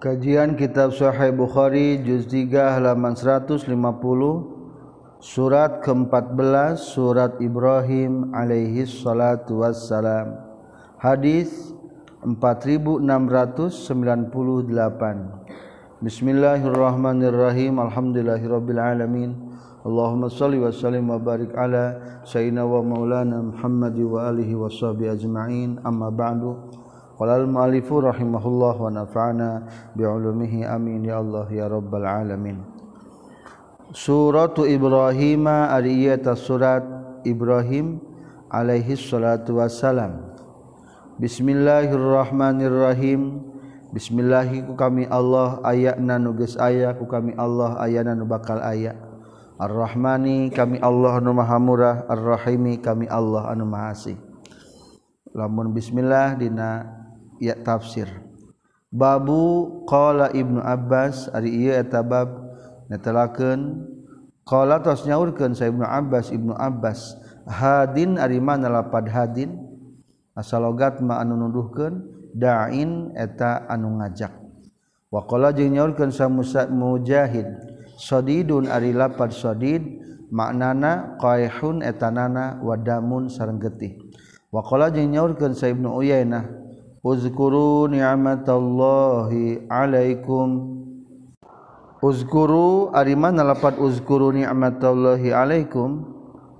Kajian Kitab Sahih Bukhari juz 3 halaman 150 surat ke-14 surat Ibrahim alaihi salatu wassalam. Hadis 4698 Bismillahirrahmanirrahim. Alhamdulillahirabbil alamin. Allahumma salli wa sallim wa barik ala sayyidina wa maulana Muhammad wa alihi washabi ajmain. Amma ba'du. Qala al-mu'allifu rahimahullah wa nafa'ana bi'ulumihi amin ya Allah ya rabbal alamin. Suratu Ibrahim ari ieu surat Ibrahim alaihi salatu wassalam. Bismillahirrahmanirrahim. Bismillahi ku kami Allah ayana nu geus aya ku kami Allah ayana nu bakal aya. Ar-Rahmani kami Allah anu Maha Murah, Ar-Rahimi kami Allah anu Maha Asih. Lamun bismillah dina ya tafsir. Babu qala Ibnu Abbas ari ieu eta bab netelakeun qala tos nyaurkeun sa Ibnu Abbas Ibnu Abbas hadin ari mana lapad hadin? Asal logat ma anu nuduhkeun da'in eta anu ngajak. Wa qala jeung nyaurkeun sa Musa Mujahid sadidun ari lapad sadid maknana qaihun etanana wadamun sareng getih Wakola jeung nyaurkeun sa Ibnu Uyainah Uzkuru ni'matallahi alaikum. Uzkuru ari mana lapat uzkuru ni'matallahi alaikum.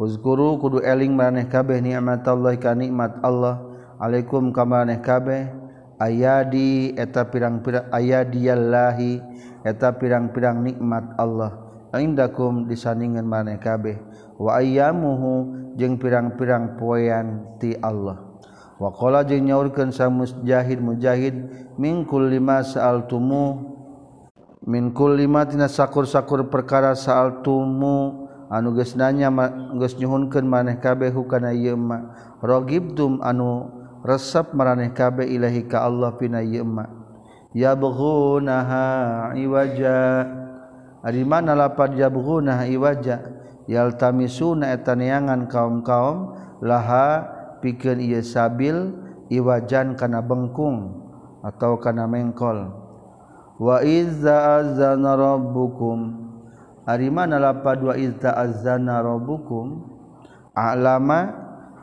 Uzkuru kudu eling maraneh kabeh ni'matallahi ka nikmat Allah. Alaikum ka maraneh kabeh. Ayadi eta pirang-pirang ayadiyallahi eta pirang-pirang nikmat Allah. Indakum disandingan maneh kabeh. Wa ayyamuhu jeung pirang-pirang poean ti Allah. wakola jeung nyaurkeun sa mujahid mujahid mingkul lima saaltumu minkul kulli tina sakur-sakur perkara saaltumu. Anu geus nanya geus nyuhunkeun maneh kabeh hukana ieu ma? Ragibtum anu resep maraneh kabeh ilahi ka Allah pina ieu ma? Yabghunaha iwaja. Ari mana lapad yabghunaha iwaja? Yaltamisuna eta neangan kaum-kaum laha pikeun ieu sabil iwajan kana bengkung atau kana mengkol. Wa izza azana rabbukum. Ari mana lapad wa izza azana rabbukum? Alama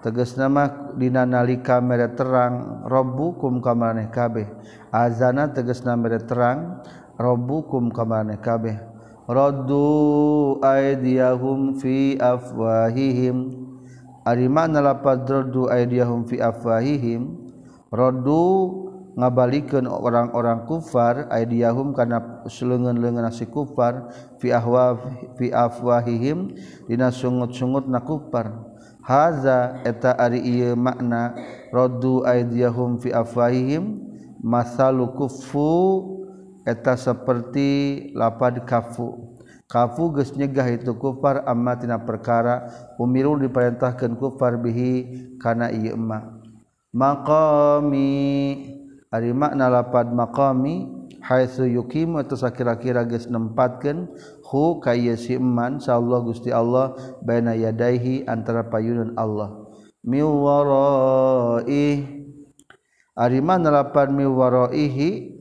tegas nama dina nalika mere terang rabbukum ka maneh kabeh. Azana tegas nama mere terang rabbukum ka maneh kabeh. Raddu aydiyahum fi afwahihim. Arimana lapad roddu aydiyahum fi afwahihim roddu ngabalikeun orang-orang kufar aydiyahum kana selengan-lengan si kufar fi ahwa fi afwahihim dina sungut-sungutna kufar. Haza eta ari ieu makna roddu aydiyahum fi afwahihim masalu kufu eta seperti lapad kafu. kafu geus nyegah itu kufar amma tina perkara umiru diperintahkeun kufar bihi kana ieu emma. Maqami ari makna lapad maqami haitsu yuqim atau sakira-kira geus nempatkeun hu ka ieu si eman insyaallah Gusti Allah baina yadaihi antara payunan Allah. Mi warai ari makna lapad mi waraihi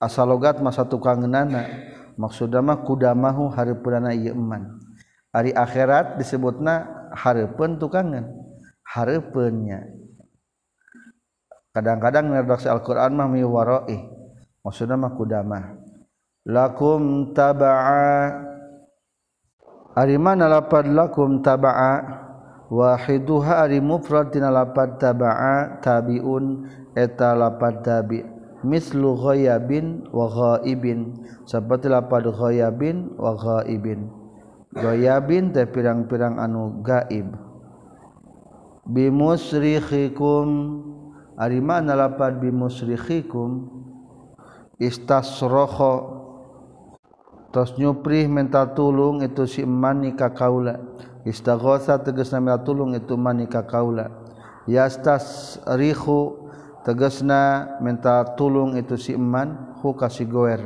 asalogat masa tukangeunana maksudmah kudamahu hari purana Yeman hari akhirat disebutna Harpen tukangan. Harpennya kadang-kadang redaksi Alquran mah miwaroi maksudnya mah kudamah. Lakum taba'a. Hari mana lapad lakum taba'a? Wahiduha hari mufrad tina taba'a tabiun. Eta lapad tabi' mislu ghaibin wa ghaibin. Seperti lapad ghaibin wa ghaibin. Ghaibin teh pirang-pirang anu gaib. Bimusrikhikum. Ari mana lapad bimusrikhikum? Istasroho tos nyuprih minta tulung itu si mani ka kaula. Istaghatha tegasna minta tulung itu mani ka kaula. Yastasrihu tegesna minta tulung itu si iman hu kasih goer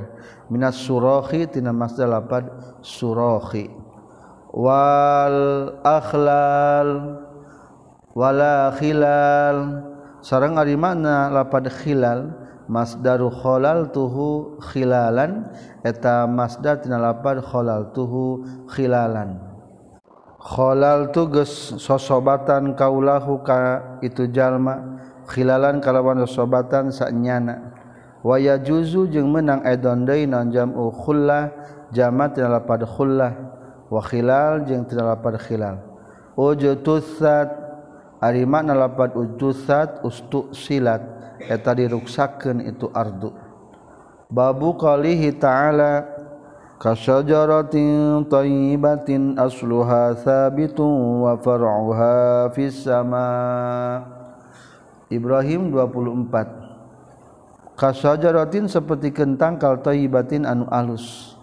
minas surahi tina masdar lapad surahi wal akhlal wala khilal. Sareng ari makna lapad khilal masdaru khalal tuhu khilalan. Eta masdar tina lapad khalal tuhu khilalan. Khalal tu geus sosobatan kaulahu ka itu jalma. khilalan kalawan sobatan saknyana waya juzu jeung menang edondai non jam khullah jama tina lapad khullah wa khilal jeung tina khilal. Ujutusat ari makna lapad ujusat ustu silat eta diruksakeun itu ardu. Babu qalihi ta'ala kasyajaratin tayyibatin asluha thabitun wa far'uha fis sama' Ibrahim 24 kasajarotin seperti kentang kaltoyibatin anu alus.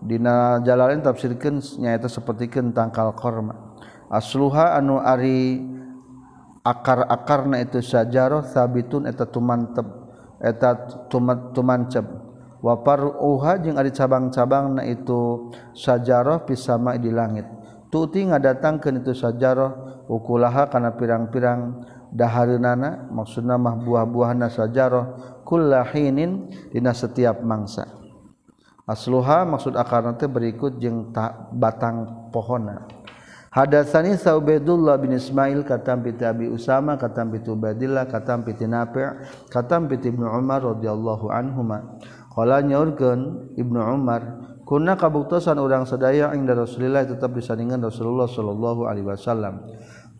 Dina jalanin tafsirkan nyaeta seperti kentang kal korma. Asluha anu ari akar-akarna itu sajaroh sabitun eta tumantep eta tumat tumancep. Wa faruha jeung ari cabang-cabangna itu sajaroh pisama di langit. Tuti ngadatangkeun itu sajaroh ukulaha kana pirang-pirang dahareunana maksudna mah buah-buahna sajaroh kullahinin dina setiap mangsa. Asluha maksud akarna teh berikut jeung batang pohona. Hadatsani Saubaidullah bin Ismail katam piti Abi Usama katam piti Ubaidillah katam piti Nafi' katam piti Ibnu Umar radhiyallahu anhuma. Qala nyaurkeun Ibnu Umar kunna kabuktosan urang sadaya inda Rasulillah tetap disandingan Rasulullah sallallahu alaihi wasallam.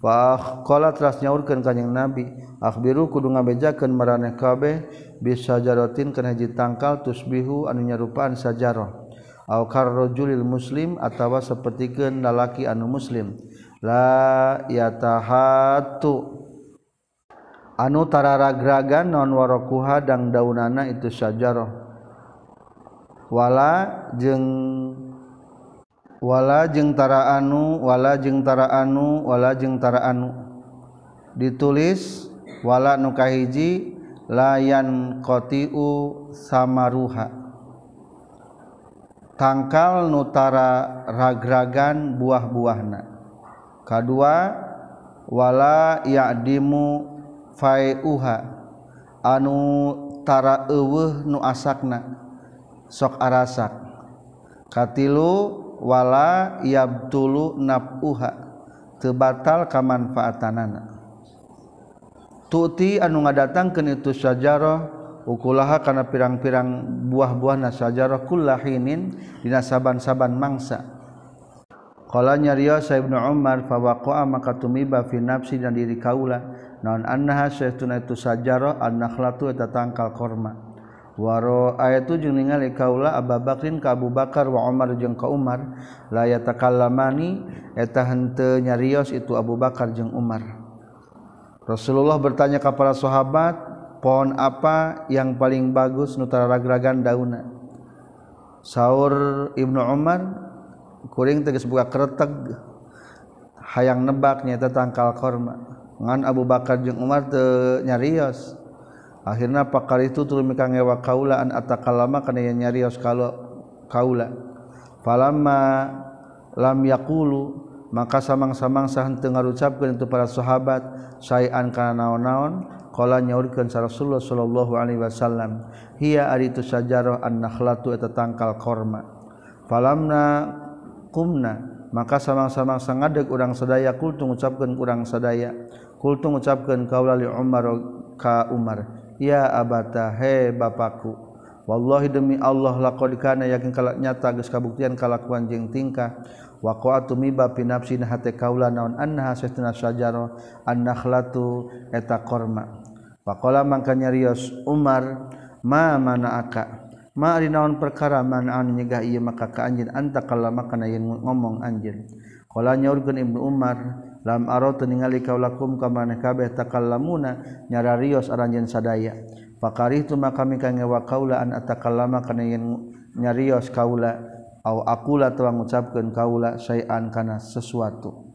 Fakola teras nyaurkan kanyang nabi Akbiru kudu ngabejakan maraneh kabeh bisa jarotin kena hiji tangkal tusbihu anu nyarupaan sajarah. Au karrojulil muslim atawa sapertikeun lalaki anu muslim. La yatahatu. Anu tararagragan non warokuha dang daunana itu sajarah. Wala jeng wala jengtara anu wala jengtara anu wala jengtara anu. Ditulis wala nukahiji layan kotiu samaruha. Tangkal nutara ragragan buah-buahna. Kedua wala ya'dimu fai'uha. Anu tara eueuh nu asakna sok arasak. Katilu wala yabtulu naf'uha. Teu batal kamanfaatanana. Tuti anu ngadatangkeun itu sajarah ukulaha kana pirang-pirang buah-buahna sajarah kullahinin dina saban-saban mangsa. Qala nyariya sa ibnu umar fa waqa'a maka tumiba fi nafsi dan diri kaula naon annaha saytuna itu sajarah an-nakhlatu eta tangkal korma. waro aya tujung ningali kaula Aba Bakrin ka Abu Bakar wa Umar jeung ka Umar. La yatakalamani eta henteu nyarios itu Abu Bakar jeung Umar. Rasulullah bertanya ka para sahabat pohon apa yang paling bagus nutara ragragan dauna? Saur Ibnu Umar kuring tegas buka kereteg hayang nebak nyata tangkal korma. Ngan Abu Bakar jeung Umar teu nyarios. akhirnya pakar itu turun mika ngewa kaula an atakalama kana yen nyarios kalau kaula. Falamma lam yaqulu maka samang-samang sahan teu ngarucapkeun itu para sahabat sayan kana naon-naon? Qala nyaurkeun Rasulullah sallallahu alaihi wasallam hiya ari itu sajarah an-nakhlatu eta tangkal korma. Falamna kumna maka samang-samang sangadeg urang sadaya kultung ngucapkeun urang sadaya. Kultung ngucapkeun kaula li Umar ka Umar. ya abata he bapakku. Wallahi demi Allah laqad kana yakin kala nyata geus kabuktian kalakuan jeung tingkah. Waqa'atu miba fi nafsi hate kaula naon annaha sesuna sajaro annakhlatu eta korma faqala mangka nyarios Umar ma mana aka ma ari naon perkara mana'an nyegah ieu maka ka anjeun? Anta kalama kana yen ngomong anjeun? Qala nyaurkeun Ibnu Umar lam aro ningali kaulakum ka maneh kabeh takallamuna nyararios aranjeun sadaya. Fakarihtu maka kami kangewa kaula an atakallama kana yen nyarios kaula. Au aqula tawang ngucapkeun kaula sayan kana sesuatu.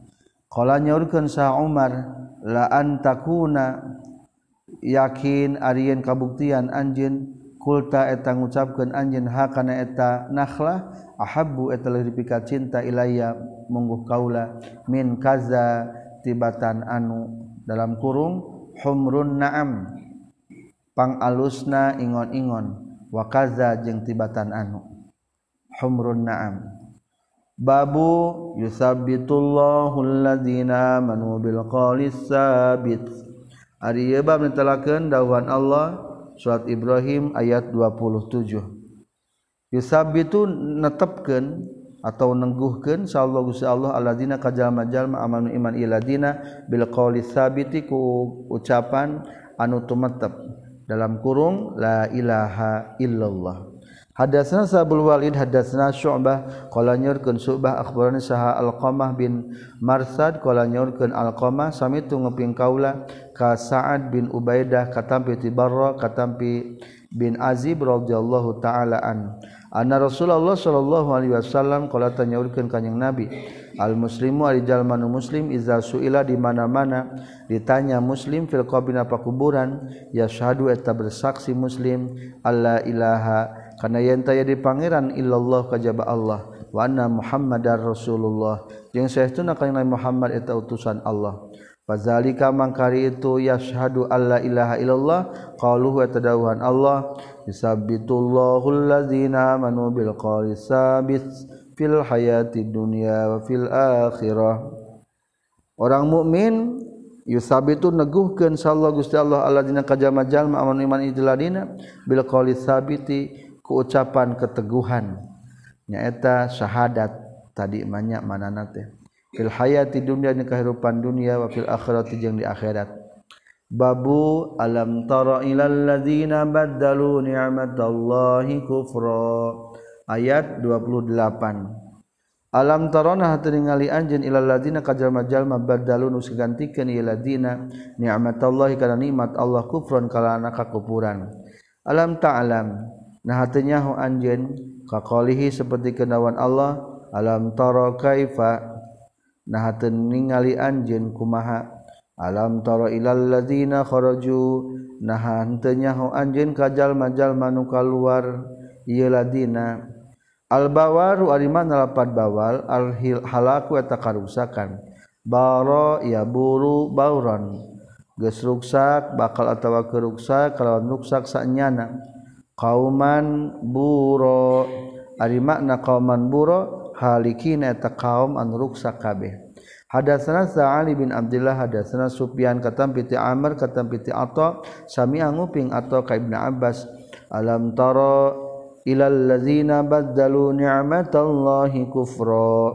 Qala nyaurkeun sa Umar la antakuna yakin arian kabuktian anjeun kulta etang ngucapkan anjin hakana eta nakhlah ahabbu eta liripika cinta ilaya mungguh kaula min kaza tibatan anu dalam kurung humrun naam pang alusna ingon-ingon wa kaza jeung tibatan anu. Humrun naam. Babu yusabbitullahu alladzina amanu bil qawli sabit ari bab netelakeun dawuhan Allah surat Ibrahim ayat 27 Yusabitu netepkeun atau nengguhkeun sallallahu Allah alladzina kajama-jalma amanu iman iladina bil qauli sabiti ku ucapan anu tumetep dalam kurung la ilaha illallah. Hadatsana Sabul Walid hadatsana Syu'bah qala nyurkeun Syu'bah akhbarani Saha Alqamah bin Marsad qala nyurkeun Alqamah sami tu ngeping kaula ka Sa'ad bin Ubaidah katampi ti Barra katampi bin Azib radhiyallahu taala an. Anna Rasulullah sallallahu alaihi wasallam qala tanyaurkeun ka kanjing Nabi al muslimu ari jalma muslim iza suila di mana-mana? Ditanya muslim fil qabina pakuburan yashhadu eta bersaksi muslim alla ilaha kana yen taya di pangeran illallah kajaba Allah wa anna muhammadar rasulullah. Jeung saestuna kanjing Nabi Muhammad eta utusan Allah. Fazalika mangkari itu yashhadu alla ilaha illallah qaluhu wa tadawuhan Allah. Yusabbitullahu allazina amanu bil qawli sabit fil hayati dunya wa fil akhirah. Orang mukmin yusabitu neguhkeun sallallahu Gusti Allah alladzina kajama jalma amanu iman ijladina bil qawli sabiti ku ucapan keteguhan. Nyaeta syahadat tadi banyak manana teh. fil hayati dunya ni kehidupan dunia wa fil akhirati jeung di akhirat. Babu alam tara ilal ladzina baddalu ni'matallahi kufra. Ayat 28 Alam tarona hatu ningali anjeun ilal ladzina kajalma-jalma baddalu nu sagantikeun ieu ladzina ni'matallahi kana nikmat Allah kufron kalana kakupuran. Alam ta'lam nah hatunya hu anjeun kaqalihi seperti kenawan Allah alam tara kaifa nah ningali anjeun kumaha? Alam tara ilal ladzina kharaju. Nah henteu nyaho anjeun kajal majal manu kaluar. Ieu ladina. Al bawaru ari mana lapat bawal al halaku eta karusakan. Baro ya buru bauron geus ruksak bakal atawa keruksak kalawan ruksak sanyana. Kauman buro. Ari makna kauman buro halikina eta kaum anu ruksa kabeh. Hadatsana Sa'ali bin Abdullah hadatsana Sufyan katam piti Amr katam piti Atha sami anguping atau ka Ibnu Abbas. Alam tara ilal ladzina baddalu ni'matallahi kufra.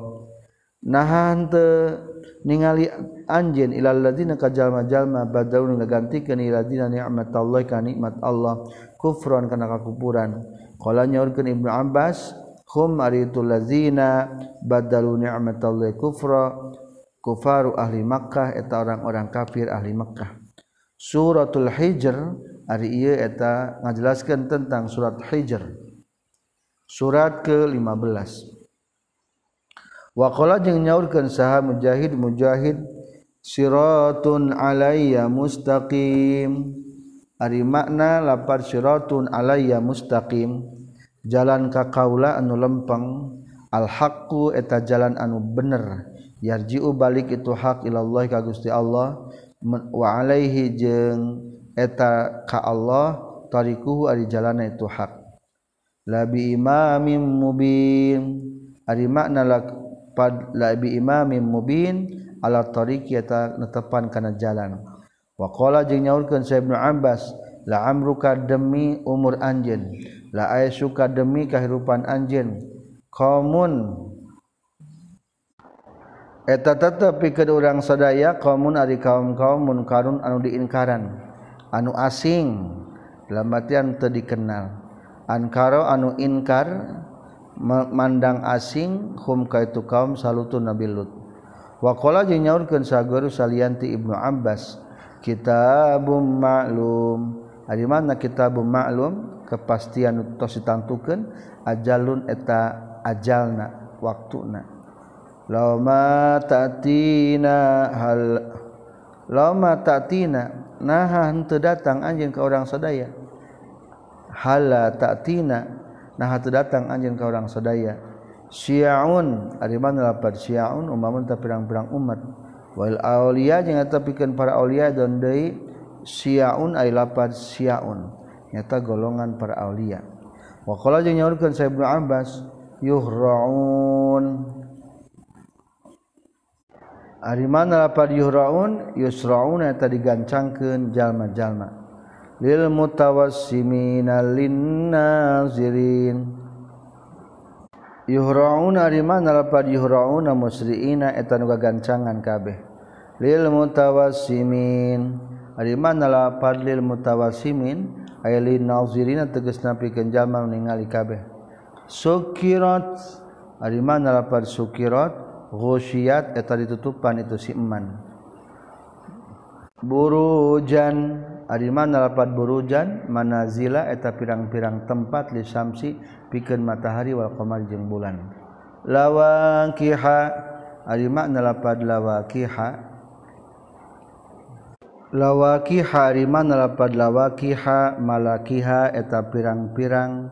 Nahan teu ningali anjeun ilal ladzina ka jalma-jalma baddalu ngagantikeun ilal ladzina ni'matallahi ka nikmat Allah. Kufron kana kakupuran. Qala nyaurkeun Ibnu Abbas hum aritul ladzina baddalu ni'matallahi kufra. Kufaru ahli Makkah eta orang-orang kafir ahli Makkah. Suratul hijr ari ieu eta ngajelaskeun tentang surat hijr. Surat ke-15 Waqala jeung nyaurkeun saha mujahid mujahid siratun alayya mustaqim. Ari makna lapar siratun alayya mustaqim jalan ka kaula anu lempeng al-haqqu eta jalan anu bener. Yarji'u balik itu hak ilallah ka Gusti Allah. Wa alaihi jeung eta ka Allah tarikuhu ari jalanna itu hak. Labi imamim mubin. Ari makna la pad labi imamim mubin ala tariqi eta netepan kana jalan. Wa qala jeung nyaurkeun sa Ibnu Abbas la amruka demi umur anjeun. la aya suka demi kahirupan anjen komun. Eta tetep pikeun urang sadaya komun ari kaum kaum munkarun anu diinkaran anu asing. Dalam artian teu dikenal. Ankara anu inkar mandang asing hum ka itu kaum salutun nabi lut. Wa qala jeung nyaurkeun saguru salianti ibnu abbas kitabum ma'lum. Ari mana kita bermaklum kepastian tos ditantukeun ajalun eta ajalna waktuna. Lama tatina hal lama tatina nah henteu datang anjeun ka urang sadaya. Hala tatina nah henteu datang anjeun ka urang sadaya. Syiaun ari mana lapar syiaun umamun ta pirang-pirang umat. Wal aulia jeung eta pikeun para aulia dan deui siaun ay lapad siaun nyata golongan para aulia. Wa qala jeung nyaurkeun sa Ibnu Abbas yuhraun. Ari mana lapad yuhraun? Yusraun eta digancangkeun jalma-jalma. Lil mutawassimina lin nazirin yuhraun ari mana lapad yuhraun musriina eta nu gagancangan kabeh. Lil mutawassimin Arimana padlil mutawasimin ayalin nazirina tegas napi kenjama ningali kabeh. Sukirat arimana lapar sukirat ghusyiat eta ditutupan itu si iman. Burujan arimana lapar burujan manazila eta pirang-pirang tempat li samsi pikeun matahari wal qamar jeung bulan. Lawaqiha arimana lapar lawaqiha lawaki hariman lapad lawakiha malakiha eta pirang-pirang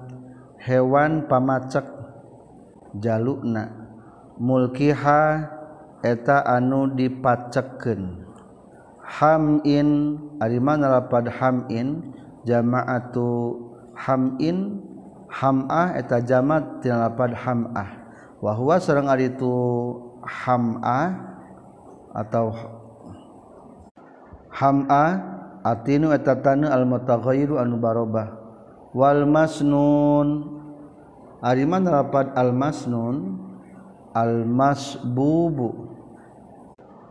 hewan pamacek jalukna. Mulkiha eta anu dipaceken hamin hariman lapad hamin jamaatu hamin hamah eta jamat tina lapad hamah wahwa sareng ari itu hamah atau Hama atinu eta tanu al mutaghayyiru anu barobah. Wal masnun. Ari mana lapat al masnun al masbubu.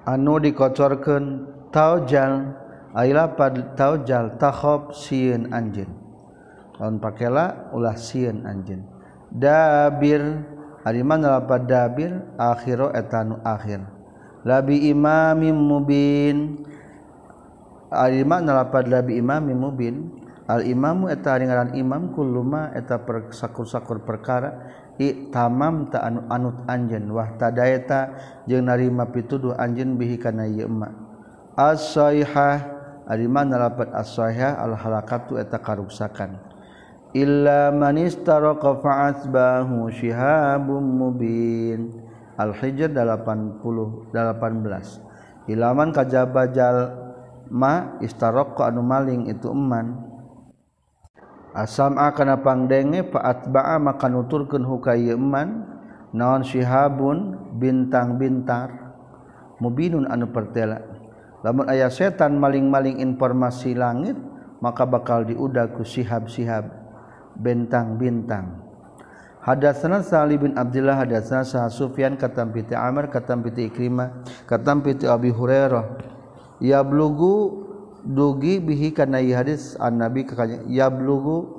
Anu dikocorkeun taujal ari lapat taujal takhab sieun anjeun. Lawan pakela ulah sieun anjeun. Dabir ari mana lapat dabir akhiru etanu akhir. Labi imamim mubin. Alima nalapad labi imami mubin. Al imamu eta ngaran imam kulluma eta per sakur-sakur perkara. I tamam ta anu anut anjen wah tadaeta jeung narima pituduh anjen bihi kana ieu ma as-saihah mana lapat as-saihah al halakatu eta karuksakan. Illa man istaraqa fa'atbahu shihabum mubin. Al-hijr 80 18 ilaman kajabajal ma istaroko anu maling itu eman. Asam akan pangdenge paat baa maka nuturkeun hukayeman naon syihabun? Bintang-bintar mubinun anu pertela. Lamun ayah setan maling-maling informasi langit maka bakal diudah ku sihab-sihab bentang-bintang Hadatsana Sa'li bin Abdullah hadatsana Sufyan katam piti Amr katam piti Ikrimah katam piti Abi Hurairah. yablugu dugi bihi kana ieu hadis an nabi ka kanjeng yablugu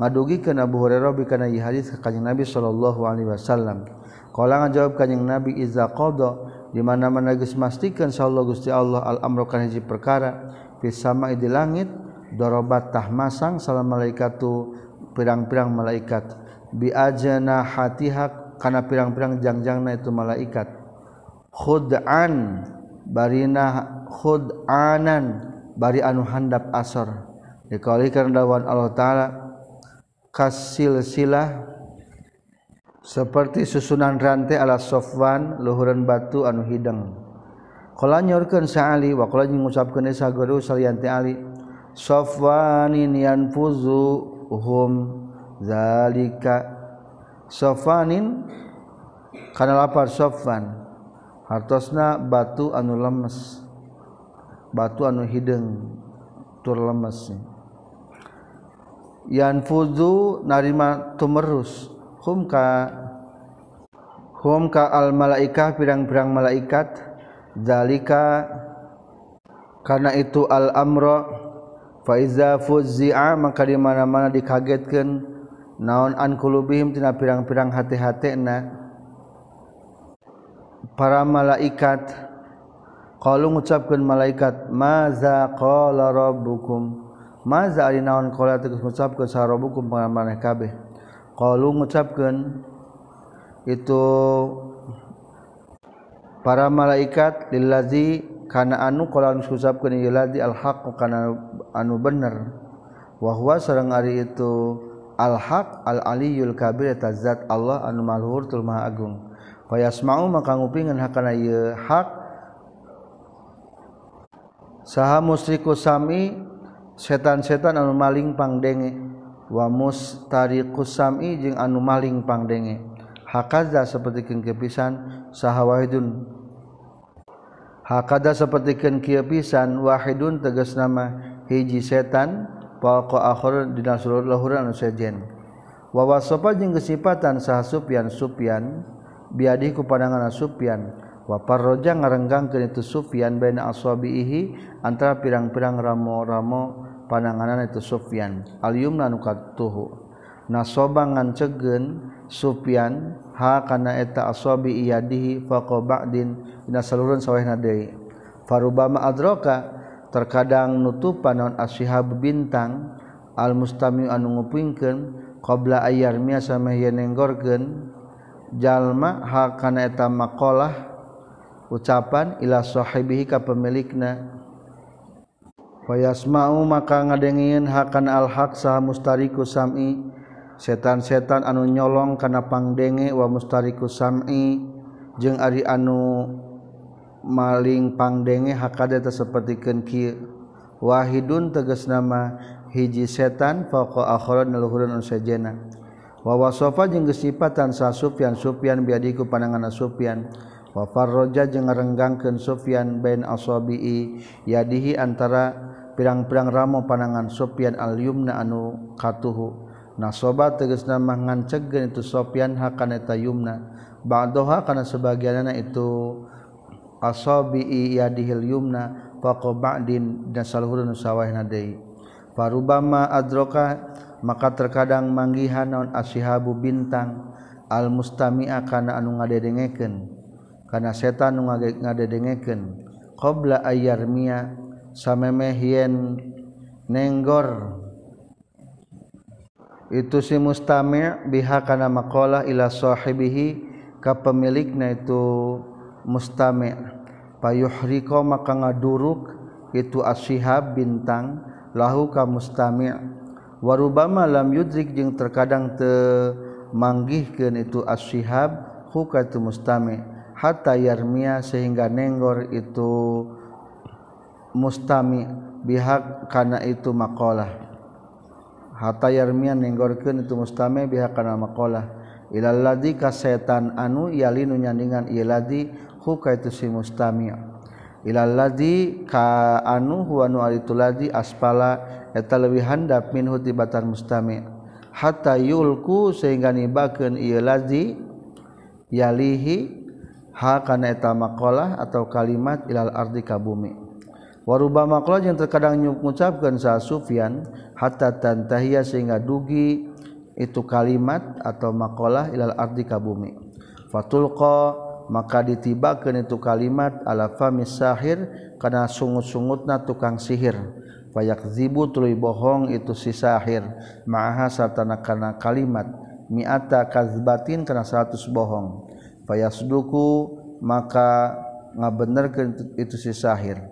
ngadugi kana Abu Hurairah bi kana ieu hadis ka kanjeng Nabi sallallahu alaihi wasallam. Qala ngajawab kanjeng Nabi iza qada di mana-mana geus mastikeun sallallahu Gusti Allah al amru kana hiji perkara fis sama'i di langit darabat tah masang salam malaikatu pirang-pirang malaikat. Bi ajana hatiha kana pirang-pirang jangjangna itu malaikat. Khud'an barina khud anan bari anu handap asor. Dikalikan dawan Allah taala kasil silah seperti susunan rantai ala sofwan luhuran batu anu hidang. Kala nyorkeun sa Ali wa kala ngucapkeun e sa guru salianti Ali sofwanin yanfuzu hum zalika. Sofwanin kana lapar sofwan hartosna batu anu lemes. batu anu hidung tur lemes yan fuzu narima tumerus. Hum ka hum ka al malaikah pirang-pirang malaikat. Zalika karena itu al amra fa iza fuzzi'a maka di mana-mana dikagetkeun naon an qulubihim tina pirang-pirang hati-hatena para malaikat kalau ngucapkan malaikat maza qala rabbukum? Maza ari naon qala? Tegas ngucapkeun sa rabbukum pangamaneh kabeh. Qalu ngucapkeun itu para malaikat lillazi kana anu qala ngucapkeun ieu ladzi al haqq kana anu bener. Wa huwa sareng ari itu al haq al aliyul kabir tazat Allah anu maluhur tul maha agung. Fayasma'u maka ngupingan hakana ieu haq saha musriku sami setan-setan anu maling pangdenge. Wa mustariqu sami jeung anu maling pangdenge. Hakaza saperti kieu pisan saha wahidun. Hakada saperti kieu pisan wahidun tegas nama hiji setan paqa akhir dina surur lahuran anu sejen. Wa wasofa jeung kesipatan saha supyan supyan biadi ku pandangan supyan waparroja ngarenggangkeun itu Sufyan baina aswabihi antara pirang-pirang ramo-ramo pananganan itu Sufyan. Al-yumna nu katuhu. Nasoba ngancegeun Sufyan ha kana eta aswabi iyadihi faqobadin dina salureun sawehna deui. Farubama adroka terkadang nutupan naon asyhab bintang al mustami anu ngupingkeun qabla ayar mia sameh yen nenggorkeun jalma ha kana eta maqalah ucapan ila sahibihi ka pemilikna. Fayasma'u maka ngadengin hakan al-haq sah mustariku sam'i. Setan-setan anu nyolong kana pangdenge wa mustariku sam'i. Jeung ari anu maling pangdenge hakade teh sapertikeun kieu wahidun tegas nama hiji setan faqa akhara naluhurun sajena. Wa wasofa jeung gesipatan sa Sufyan Sufyan biadiku panangan Sufyan. wafarroja jeung ngarenggangkeun Sufyan bin Asabi'i yadihi antara pirang-pirang ramo panangan Sufyan al-yumna anu katuhu. Nasoba tegasna mah ngancegeun itu Sufyan hakana eta yumna? Ba'daha kana sebagianna itu asabi'i al-yumna faqo ba'din nasalhurun sawahna deui farubama adroka maka terkadang manggihan naon ashabu bintang al mustami'a kana anu ngadedengekeun. Karena setan ngadedengeken qobla ayarmia sameme hien nenggor. Itu si mustami' biha kana maqalah ila sahibihi ka pemilikna itu mustami' payuhriko maka ngaduruk itu asyihab bintang lahu ka mustami' warubama lam yudrik jeung terkadang te manggihkeun itu asyihab huka itu hatta yarmia sehingga nenggor itu mustami bihak kana itu makalah hatta yarmia nenggorkeun itu mustami bihak kana makalah ilal ladzi ka setan anu yalinu nyandingan ieu ladzi huka itu si mustami. Ilal ladzi ka anu huwa nu itu ladzi aspala eta leuwih handap minhu tibatan mustami. Hatta yulku sehingga nibakeun ieu ladzi yalihi ha kana eta maqalah atau kalimat ilal ardi ka bumi. Waruba maqalah yang terkadang mengucapkan sa Sufyan hatta tantahiya sehingga dugi itu kalimat atau maqalah ilal ardi ka bumi. Fatulqa maka ditibakeun itu kalimat ala fami sahir kana sungut-sungutna tukang sihir. Fayakzibu tuluy bohong itu si sahir ma'aha sartana kana kalimat. Mi'ata kazbatin kana 100 bohong. payasduku maka ngabenerkeun itu si sahir.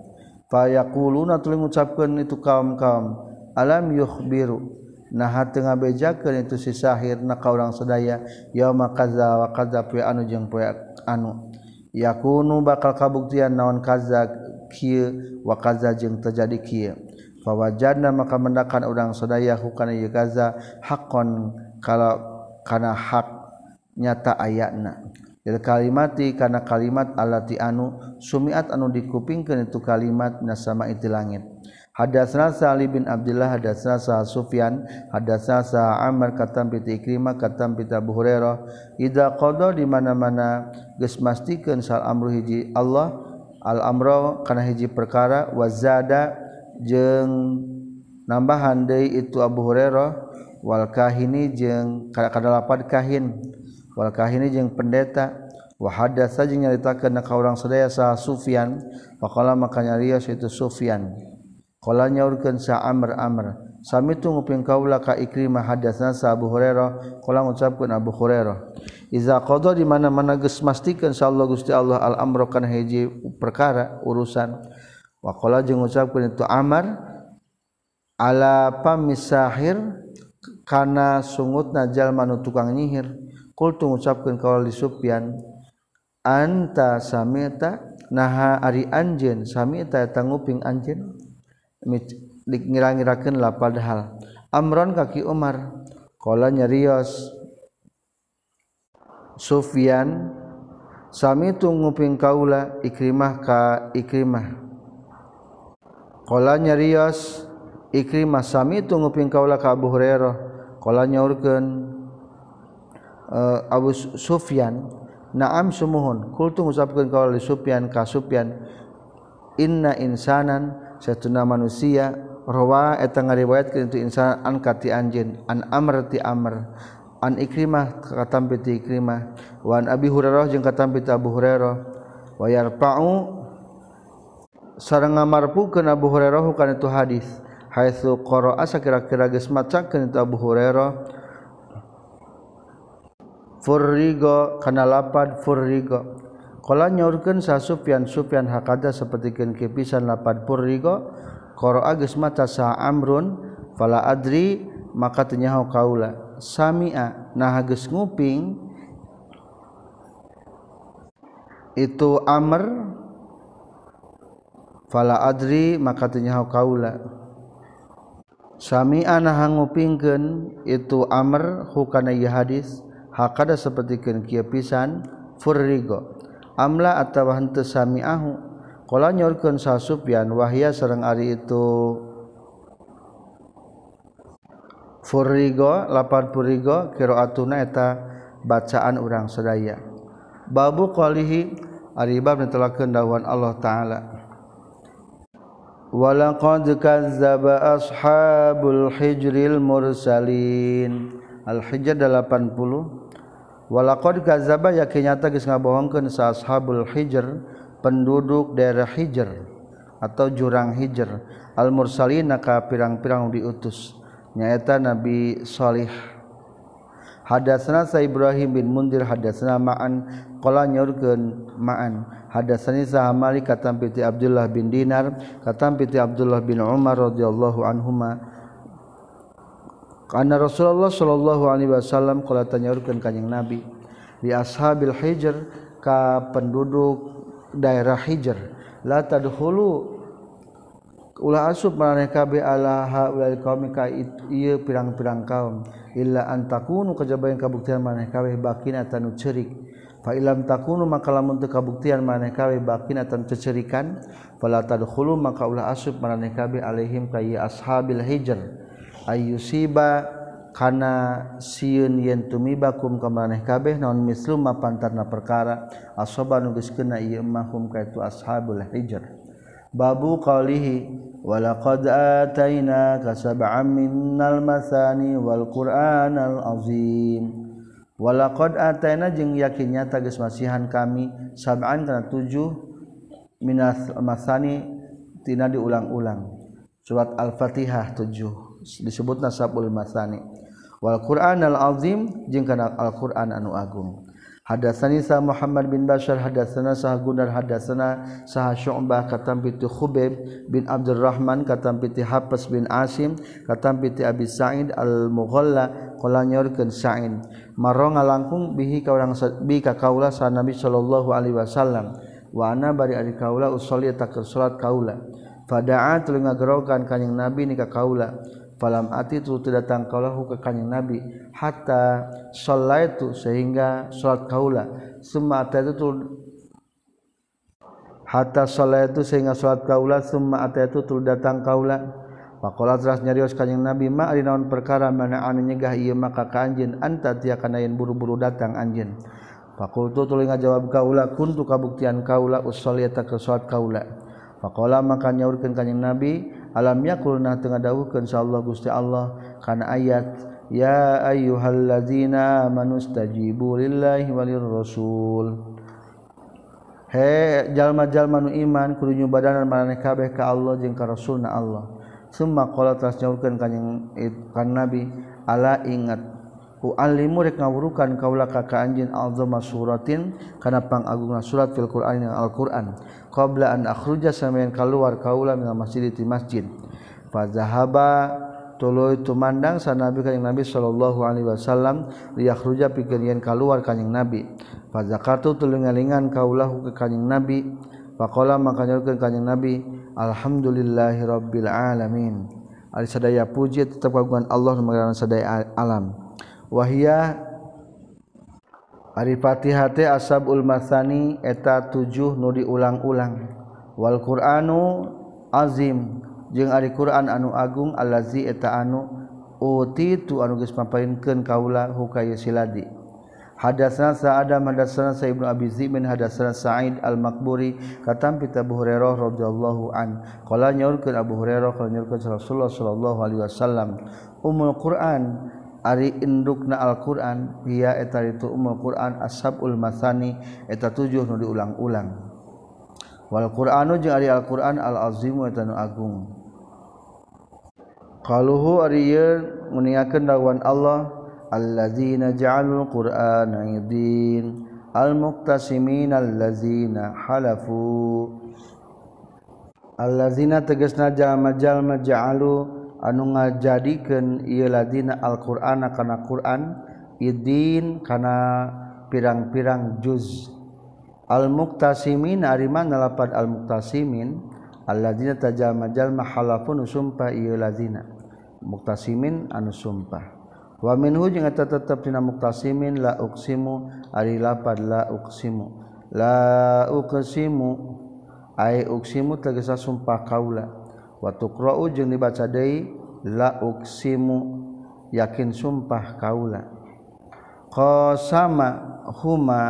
Fayaquluna tuluy ngucapkeun itu kaum-kaum alam yukhbiru? Nah hati ngabejakeun itu si sahir na ka urang sadaya yauma kaza wa kaza poe anu jeung poe anu. Yakunu bakal kabuktian naon kaza kieu wa kaza jeung terjadi kieu. Fawajadna maka mendakan urang sadaya hukana ieu kaza hakon kalau kana hak nyata ayatna kalimati kana kalimat alati anu sumiat anu dikupingkeun itu kalimat nasama itu langit. Hadatsna Sa'li bin Abdullah hadatsna Sa Sufyan hadatsna Amr katam bi Ikrimah katam bi Abu Hurairah. Idza qada di mana-mana geus mastikeun sal amru hiji Allah al amra kana hiji perkara wazada jeung nambahan deui itu Abu Hurairah wal kahini jeung kada lapan kahin. Kah ini yang pendeta? Wahada saja nyaritakan kau orang sedaya sah Sufyan. Pakala makanya rias itu Sufyan. Kalanya urkan sa Amr Amr. Sami tu nguping kaulah ka ikrimah hadasna sa Abu Hurairah. Kala ngucapkan Abu Hurairah. Iza qadha di mana-mana geus mastikan insyaallah Gusti Allah al amro kana hiji perkara urusan. Wa qala jeung ngucapkeun itu Amr ala pamisahir kana sungutna jalma nu tukang nyihir tu mengucapkan kalau di Sufyan anta samita? Naha ari anjeun samita eta nguping anjeun? Ngira-ngirakeun lah padahal amron kaki Umar. Qala nyarios Sufyan sami tu nguping kaula ikrimah ka ikrimah. Qala nyarios ikrimah sami tu nguping kaula ka Abu Hurairah. Qala uh, Abu Sufyan. Naam sumuhun kultu ngucapkeun ka Ali Sufyan ka Sufyan inna insanan satuna manusia rawa eta ngariwayatkeun itu insan an kati anjeun an amr ti amr an ikrimah katampi ti ikrimah. Wa an abi hurairah jeung katampi ti abu hurairah. Wa yarfa'u sareng ngamarpukeun abu hurairah kana itu hadis. Haitsu qara'a sakira-kira geus macakeun itu abu hurairah. Furrigo kana lapad furrigo. Qala nyaurkeun sa sufyan sufyan hakada sapertikeun kipisan lapad furrigo qara'a geus maca sa amrun fala adri maka teu nyaho kaula Samia nah nguping? Itu Amr fala adri maka ternyahu kaula. Samia nah ngupingken itu Amr hukana hadis hakada sepertikan kia pisan furrigo. Amla atau hante samiahu kala nyorkeun sasupyan wahya sareng ari itu. Furrigo lapan purigo kiroatuna eta bacaan orang sedaya babu qalihi ari bab telah kendawan Allah taala. Walaqad kazzaba ashabul hijril mursalin. Al hijr 80 walakod kazaba yakin nyata geus ngabohongkeun sa ashabul hijr penduduk daerah hijr atau jurang hijr. Al mursalin ka pirang-pirang diutus. Nyaeta nabi salih. Hadatsana sa Ibrahim bin Mundir hadatsana Ma'an. Qala nyaurkeun Ma'an. Hadatsani sa Malik katam piti Abdullah bin Dinar katam piti Abdullah bin Umar radhiyallahu anhuma. Karena Rasulullah Shallallahu Alaihi Wasallam kalau tanyaurkan kanyang Nabi di ashabil Hijr ka penduduk daerah Hijr la tadhulu ulah asup maraneh kabe ala haulal qaumi ka ieu pirang-pirang kaum illa antakunu kajabayan kabuktian maraneh kabe bakina tanu cerik fa ilam takunu maka lamun teu kabuktian maraneh kabe bakina tan cecerikan fala tadhulu maka ulah asup maraneh kabe alaihim ka ashabil Hijr. Ayyusiba kana sieun yen tumibakum ka maneh kabeh naon mislu mapantarna perkara. Asaba nu geus ieu mahum ka itu ashabul hijr. Babu qalihi walaqad atainaka sab'an minnal masani wal qur'anal azim. Walaqad ataina jeung yakin nyata geus masihan kami sab'an kana tujuh minas masani tina diulang-ulang. Surat al-fatihah tujuh disebut nasabul masani wal Quran al azim jeung kana al Quran anu agung. Hadatsani sa Muhammad bin Bashar hadatsana sah Gunar hadatsana sah Syu'bah katam piti Khubaib bin Abdurrahman katam piti Hapas bin Asim katam piti Abi Sa'id al-Mughalla qala nyorkeun Sa'id. Maro ngalangkung bihi ka urang bi ka kaula sa Nabi sallallahu alaihi wasallam. Wa ana bari ari kaula usolli tak salat kaula. Fada'a tuluy ngagerokan kanjing Nabi ni ka kaula. Falam ati tu datang kaulahu ke kanjing Nabi. Hatta itu sehingga salat kaula summa itu hatta itu sehingga salat kaula summa itu tu datang kaula Pakola teras nyarios kanjing Nabi ma ari naon perkara mana anu nyegah ieu maka ka anjeun? Anta tia kana yen buru-buru datang anjeun. Fakultu tuluy ngajawab kaula kuntu kabuktian kaula usolli eta ke salat kaula Pakola maka nyaurkeun kanjing Nabi alam yakulna tengah dawuhkeun insyaallah Gusti Allah kana ayat ya ayyuhallazina manustajibu lillahi walir rasul. He jalma-jalma nu iman kudu nyubadanan maraneh kabeh ka Allah jeung ka rasulna Allah. Summa qala tas nyaurkeun kanjing kan nabi ala ingat alimu rek ngawurukan kaula ka ka anjeun azama suratin kana pangagungna surat fil Qur'an Al-Qur'an. Qabla an akhruja samayan keluar kaula min masjid di masjid. Fa zahaba tulu tumandang sanabi kanjing Nabi sallallahu alaihi wasallam liyakhruja pikeun kaluar kanjing Nabi. Fa zakatu tulungalingan kaulahu ke kanjing Nabi. Faqala maka nyorkeun kanjing Nabi alhamdulillahi rabbil alamin. Ari sadaya puji tetep kagungan Allah nu sadaya alam wahia Aripatihati asab ulmasani eta tujuh nudi ulang-ulang Wal Quranu azim. Jeung ari Quran anu agung allazi eta anu uti tu anu geus mapainkeun kaula hukaya siladi. Hadatsana Sa'ad hadatsana sa Ibnu Abi Zimin hadatsana Sa'id Al-Makburi katam pita Abu Hurairah radhiyallahu an. Qala nyaurkeun Abu Hurairah qala nyaurkeun Rasulullah sallallahu alaihi wasallam Ummul Quran Ari indukna Alquran via eta itu umul Quran ashab ulmasani eta tujuh nu diulang-ulang. Wal Quranu jeung ari Al-Qur'an al-azimu eta nu agung. Qaluhu ari muniakeun dawan Allah allazina ja'alul qur'ana yadin al-muqtasimin allazina halafu. Allazina tegasna jalma-jalma ja'alu anu ngajadikeun ieu ladina Al-Qur'ana kana Qur'an idin kana pirang-pirang juz. Al-Muqtasimin ari mana lapad Al-Muqtasimin alladzina tajama jalma halafun sumpah ieu ladina. Muqtasimin anu sumpah. Wa minhu jeung eta tetep dina muktasimin la uqsimu ari lapad la uqsimu. La uqsimu ai uqsimu tegesa sumpah kaula. Wa tuqra'u jeung dibaca deui la uqsimu yakin sumpah kaula. Qasama huma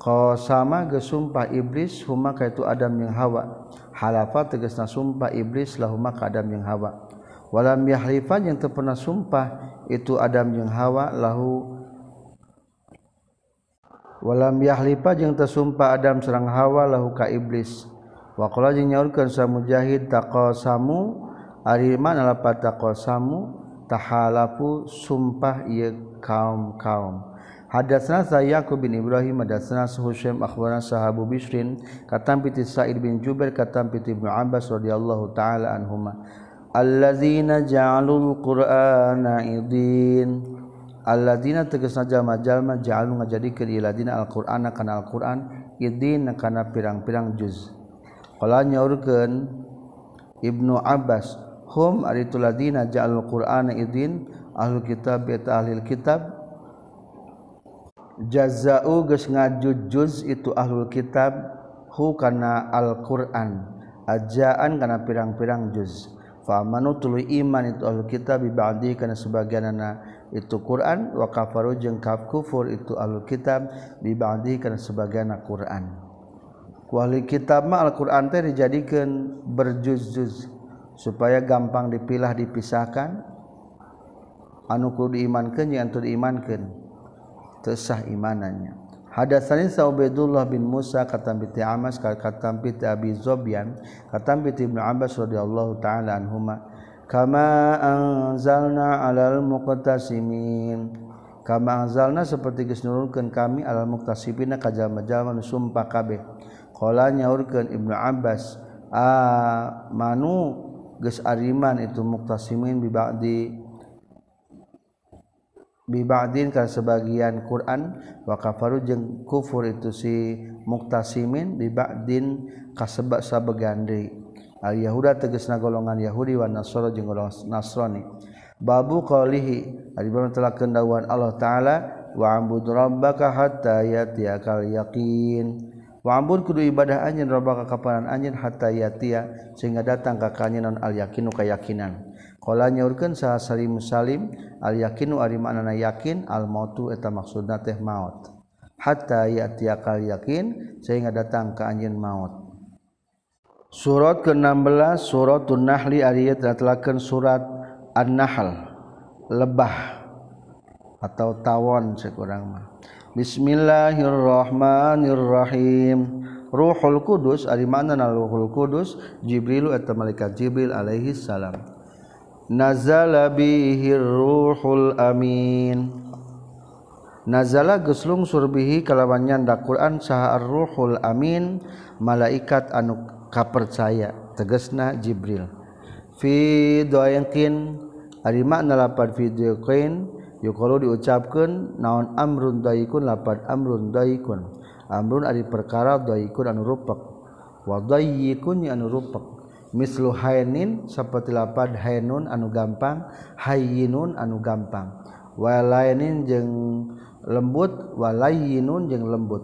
qasama ge sumpah iblis huma kaitu Adam jeung Hawa. Halafa tegasna sumpah iblis lahuma ka Adam jeung Hawa. Walam yahlifan yang terpernah sumpah itu Adam yang Hawa lahu. Walam yahlifa jeung tersumpah Adam serang Hawa lahu ka iblis Wakola jeung nyaurkeun sa mujahid taqasamu ari mana lapat taqasamu? Tahalafu sumpah ieu kaum-kaum. Hadatsna Sayyaqub bin Ibrahim hadatsna Husaim akhbarana sahabu Bishrin katam piti Sa'id bin Jubair katam piti Ibnu Abbas radhiyallahu taala anhuma. Allazina ja'alul qur'ana idin. Allazina tegasna jalma-jalma ja'alu ngajadikeun ieu ladina al-qur'ana kana al-qur'an idin kana pirang-pirang juz. Kala nyaurkeun Ibnu Abbas hum aritul ladina ja'al qur'ana idin ahlul kitab bi ahlil kitab? Jazaa'u geus ngajujuz itu ahlul kitab hu kana alquran ajaan kana pirang-pirang juz. Famanu tuluy iman itu ahlul kitab bi ba'di kana sebagianana itu Quran wa kafaru jeung kafur itu ahlul kitab bi ba'di kana sebagianna Quran. Kuali kitab mah Al-Quran teh dijadikan berjuz-juz supaya gampang dipilah dipisahkan. Anu kudu diimankeun jeung anu diimankeun. Teu sah imanannya. Hadatsani Sa'ubedullah bin Musa katam bi Amas katam bi Abi Zobyan katam bi Ibnu Abbas radhiyallahu taala anhuma. Kama anzalna 'alal muqtasimin. Kama anzalna seperti geus nurunkeun kami 'alal muqtasibina ka jalma-jalma sumpah kabeh Kala nyaurkeun Ibnu Abbas a manu geus ariman itu muktasimin bi ba'di bi ba'din ka sebagian Quran wa kafaru jeung kufur itu si muktasimin bi ba'din ka sebab sabagande al yahuda tegasna golongan yahudi wa nasara jeung golongan nasrani. Babu qalihi ari telah kendawan Allah taala wa ambud rabbaka hatta yatiyakal yaqin. Wambur kudu ibadah anjin roba kakapalan anjin hatta yatia sehingga datang ka kanyinan al yakinu kayakinan. Kala nyaurkeun saha Salim Salim al yakinu ari maknana yakin al mautu eta maksudna teh maut. Hatta yatia kal yakin sehingga datang ka anjin maut. Surat ke-16 Suratun Nahli ari telatelakeun surat An-Nahl lebah atau tawon sekurang mah. Bismillahirrahmanirrahim. Ruhul Kudus ari maknana Ruhul Kudus? Jibril eta malaikat Jibril alaihi salam. Nazala bihirruhul amin. Nazala geslung surbihi kalawan nyanda Quran saha ar-ruhul amin malaikat anu kapercaya tegesna Jibril. Fi doayakin maknapan video kain y kalau diucapkan naon amrun daikun lapan amrun daikun. Amrun ari perkara daikun anu rupak. Wa daikun anu rupak. Mislu hainin seperti lapan hainun anu gampang hayinun anu gampang. Walainin jeng lembut walayinun jeng lembut.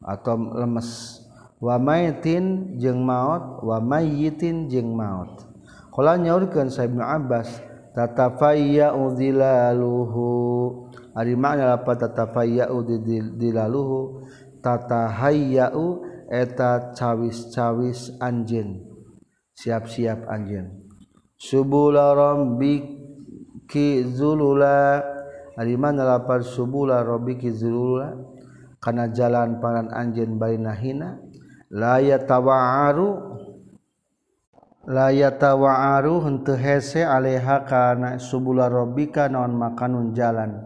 Atau lemes. Wa maitin jeng maut wa mayitin jeng maut kalau nyaurkeun sa Ibnu Abbas tatafayyu dilaluhu. Ari makna apa tatafayyu dilaluhu? Tatahayyu eta cawis-cawis anjeun. Siap-siap anjeun. Subula rabbiki zulula. Ari makna lapar subula rabbiki zulula? Kana jalan paran anjeun bainahina la yatawa'aru layatawa'aru henteu hese alaiha kana subula rabbika naon makanun jalan.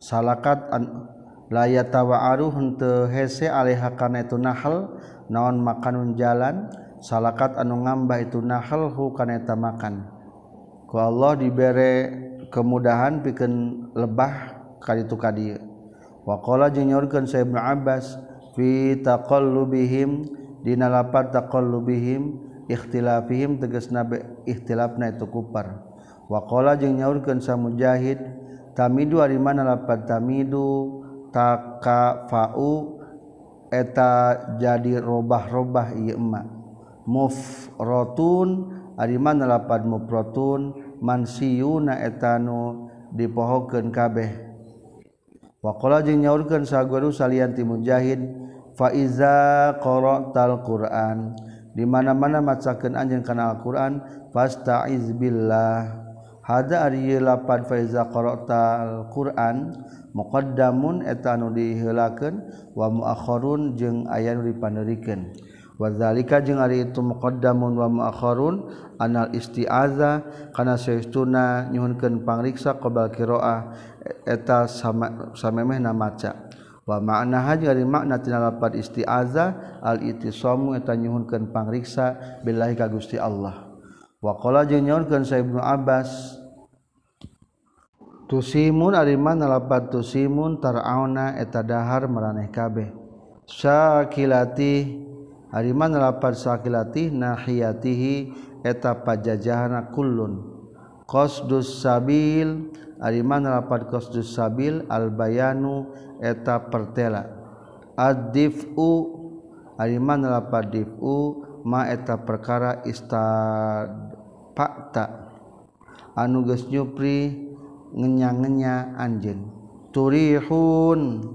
Salakat an layatawa'aru henteu hese alaiha kana itu nahal naon makanun jalan. Salakat anu ngambah itu nahal hu kana eta makan. Ku Allah dibere kemudahan pikeun lebah ka ditu ka dieu wa qala jeung nyaurkeun sa Ibnu Abbas fi taqallubihim dina lapat taqallubihim ikhtilafihim teges nabe ikhtilafna itu kupar. Waqala jeung nyaurkeun sa mujahid tamidu ari mana lapat tamidu takafau eta jadi robah-robah ieu emak mufratun ari mana lapat mufratun mansiyuna etanu dipohokeun kabeh. Waqala jeung nyaurkeun sa guru salian ti mujahid fa iza qara'tal qur'an. dimana-mana macakan anjing kana Alquran fastaizbillah hada ari lapan faiza qara'ta alquran muqaddamun eta anu diheulakeun wa muakhkharun jeung aya nu wa wadzalika jeung ari itu muqaddamun wa muakhkharun anal isti'aza kana saestuna nyuhunkeun pangriksa qabal qiraah eta samemehna maca. wa makna haji dari makna tina lapat al itisamu eta nyuhunkeun pangriksa billahi ka Gusti Allah. Wa qala jeung nyuhunkeun sa Ibnu Abbas tusimun ari mana lapat tusimun tarauna eta dahar maraneh kabeh. Syakilati ari mana lapat sakilati nahiyatihi eta pajajahana kullun. Qasdus sabil ari mana lapat qasdus sabil al bayanu eta pertela. Adifu ariman lapad difu ma eta perkara istad fakta anu geus nyupri ngenya-ngenya anjeun. Turihun.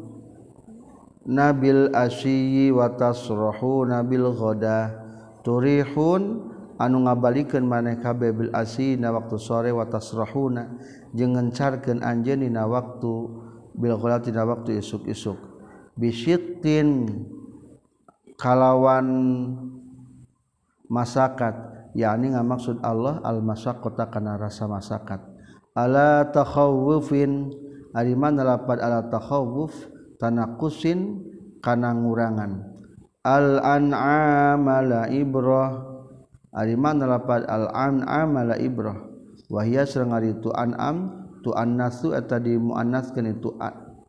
Nabil asyi wa tasrahu nabil ghada turihun anu ngabalikeun maneh kabeh bil asyi na waktu sore wa tasrahuna. Jeung ngencarkeun anjeun dina waktu Bilkhola tidak waktu isuk-isuk. Bisitin kalawan masakat. Yakni nggak maksud Allah al-masak kota karena rasa masakat. Ala takhawufin aliman lapad ala takhawuf tanakusin kana ngurangan. Al an'am la ibrah aliman lapad al an'am la ibrah. Wahia sareng itu an'am tu annasu eta dimuannaskeun itu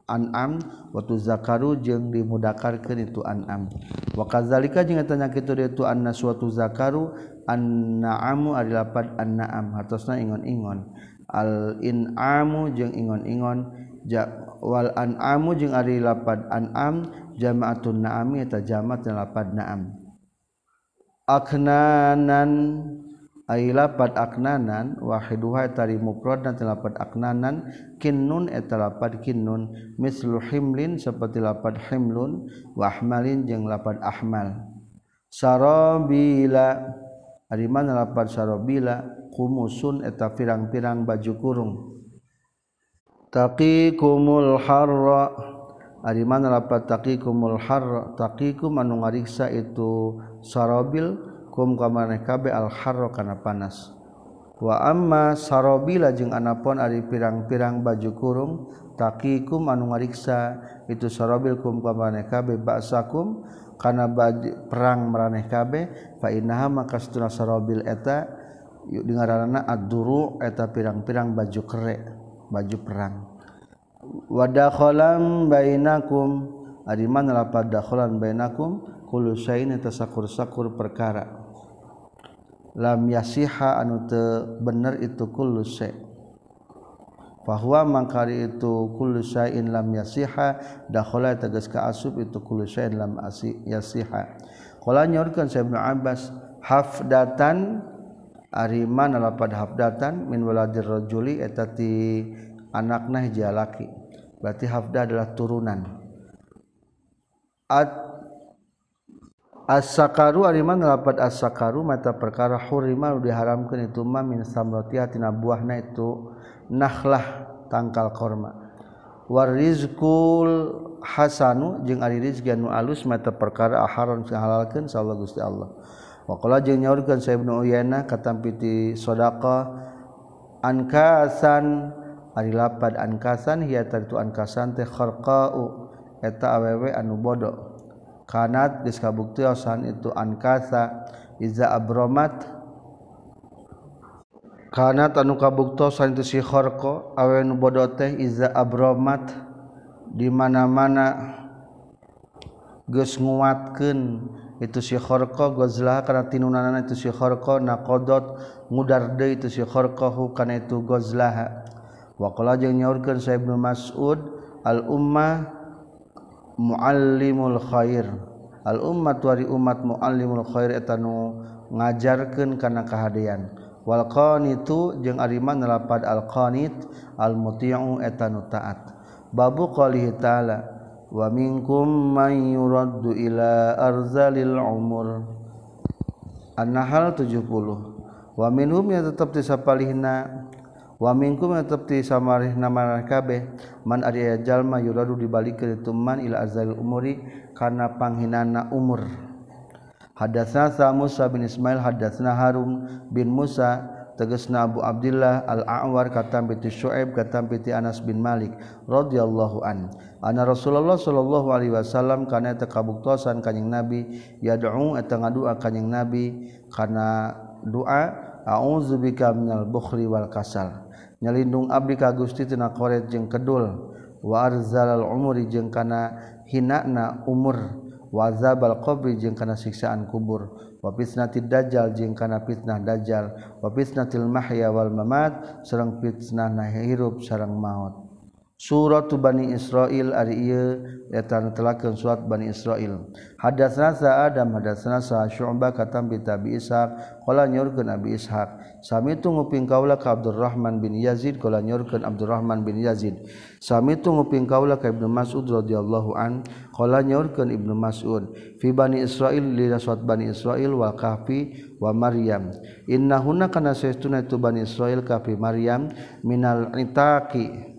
an'am wa tu zakaru jeung dimudakarkeun itu an'am. Wa kadzalika jeung eta nya kitu itu annasu wa tu zakaru anna'amu ari lapad anna'am. Hartosna ingon-ingon. Al in'amu jeung ingon-ingon ja wal an'amu jeung ari lapad an'am jama'atun na'ami eta jama'at lapad na'am. Aknanan lapat aknanan wahiduha tari mufrad dan telapat aknanan kinnun etalapat kinnun. Mislu himlin seperti lapat himlun wahmalin jeung lapat ahmal. Sarabila ari mana lapat sarabila kumusun eta pirang-pirang baju kurung. Taqikumul harra. Ari mana lapat taqikumul harra? Taqikum anu ngariksa itu sarabil hukum kamaneh kabe al-harro kana panas. Wa amma sarobila jeung anapon ari pirang-pirang baju kurung takikum anu ngariksa itu sarobil kum kamaneh kabe ba'sakum kana baju, perang maraneh kabe fa innaha maka satuna sarobil eta dengaranana ad-duru eta pirang-pirang baju kere baju perang. Wadakholam bainakum ari mana lapad bainakum kulu sain eta sakur-sakur perkara. lam yasiha anu teu bener itu kullu syai. Bahwa mangkari itu kullu syai'in lam yasiha dakhala tegas ka asub itu kullu syai'in lam asi yasiha. Qala nyorkeun sa Ibnu Abbas hafdatan ari mana lapad hafdatan min waladir rajuli eta ti anakna jalaki berarti hafda adalah turunan. At asakaru ariman rapat asakaru mata perkara hurima diharamkan itu ma min samrotiha tina buahna itu nakhlah tangkal korma. Warizkul hasanu jeung ari rizki anu alus mata perkara aharon halalkeun sallallahu gusti Allah. Waqala jeung nyaurkeun sa ibnu uyana katampi ti sedekah ankasan ari lapad ankasan hiya tartu ankasan teh kharqau eta awewe anu bodoh kanat geus kabuktian itu ankasa. Iza abromat. Kanat anu kabuktosan itu si khorko. Awe nu bodo teh iza abromat. Di mana-mana geus nguatkeun itu si khorko. Gozlah kana tinunanana itu si khorko. Naqadot ngudar deui itu si khorko. Kana itu gozlah wa qala jeung nyaurkeun sa Ibnu Mas'ud al ummah muallimul Khair. Al ummat wari umat muallimul Khair etanu ngajarkan karena kahadean wal itu jeung Ariman nelapad al-qanit al-muti'u etanu taat. Babu qalihi ta'ala wa minkum man yuraddu ila arzalil umur. An-Nahl 70 wa minhum ya tetap disapalihna Wamingku tetap ti samarih nama kabeh. Man ari jalma yuradu dibalik ke man ila azalil umuri kana panghinana umur. Hadatsna sa Musa bin Ismail hadatsna Harum bin Musa tegasna Abu Abdullah Al-A'war katam bi Syu'aib katam bi Anas bin Malik radhiyallahu an. Ana Rasulullah sallallahu alaihi wasallam kana eta kanjing Nabi yad'u eta kanjing Nabi kana doa auzubika minal bukhli wal kasal. Nyalindung abdi ka Gusti tina koret jeung kedul. Wa arzalal umuri jeung kana hinana umur. Wa qabri jeung kana siksaan kubur. Wa fitnatid dajjal jeung kana fitnah dajjal. Wa fitnatil mahya wal mamat. Sareng fitnah hirup sareng maut. Surat Bani Israil ari ieu eta netelakeun surat Bani Israil hadatsna Adam hadatsna Syu'bah katam bi Tabi Ishaq qala nyurkeun Abi Ishaq sami tu nguping kaula ka Abdurrahman bin Yazid qala nyurkeun Abdurrahman bin Yazid. Sami tu nguping kaula ka Ibnu Mas'ud radhiyallahu an qala nyurkeun Ibnu Mas'ud. Fi Bani Israil li surat Bani Israil wa kahfi wa Maryam. Innahunna kana saytuna tu Bani Israil kahfi Maryam minal itaqi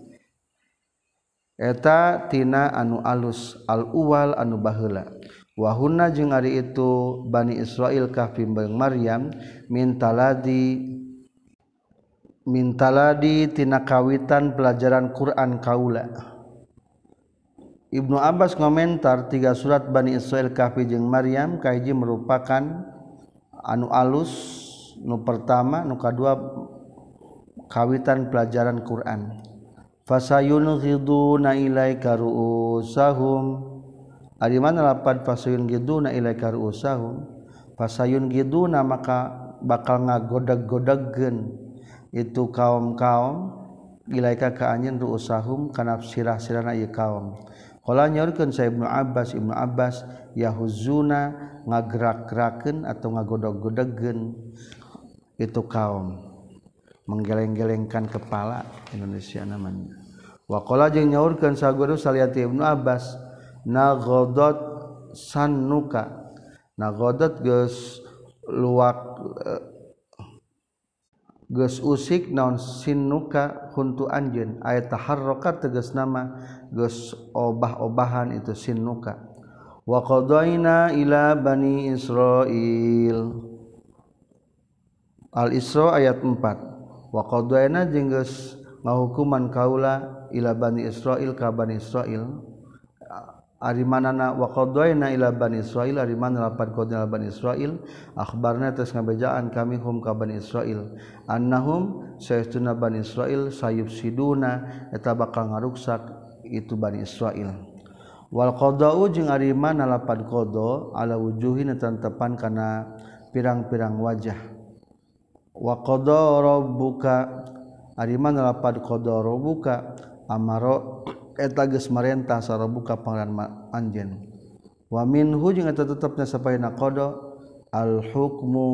etatina anu alus al-uwal anu bahla wahuna jeung hari itu Bani Israil kahfimbang Maryam mintaladi mintaladitina kawitan pelajaran Quran Kaula. Ibnu Abbas komentar tiga surat Bani Israil kahfi jeung Maryam kahiji merupakan anu alus nu pertama nu kedua kawitan pelajaran Quran. fasayun ghiduna ilaika ru'usahum. Ari mana lapan fasayun ghiduna ilaika ru'usahum? Fasayun ghiduna maka bakal ngagodag-godagkeun itu kaum-kaum ilaika ka anjeun ru'usahum kana sirah-sirahna ieu kaum. Kala nyaurkeun sa Ibnu Abbas Ibnu Abbas yahuzuna ngagerak-gerakeun atau ngagodog-godegkeun itu kaum. Menggeleng-gelengkan kepala Indonesia namanya. Wakola jeung nyaurkeun saguru saliati Ibnu Abbas nagodot sanuka nagodot geus luak eh, geus usik naon sinuka huntu anjeun. Aya taharrokat tegas nama geus obah-obahan itu sinuka wa qadaina ila bani Israil. Al-Isra ayat 4 waqna jengges ngahukuman kaula ila Bani Israil ka Bani Israil. Arimanana waqna ila Bani Israil ariman lapan kodna Bani Israil. Akhbarna terus ngabejaan kami hum ka Bani Israil. Annahum saytuna Bani Israil sayub siduna eta bakal ngaruksak itu Bani Israil. Wal qada'u jeung ariman lapan qada ala wujuhin tantepan kana pirang-pirang wajah. wa qada rabbuka ari mana lapad qada rabbuka amaro eta geus marentah sarabuka pangaran anjeun. Wa minhu jeung eta tetepna sapaina qada al hukmu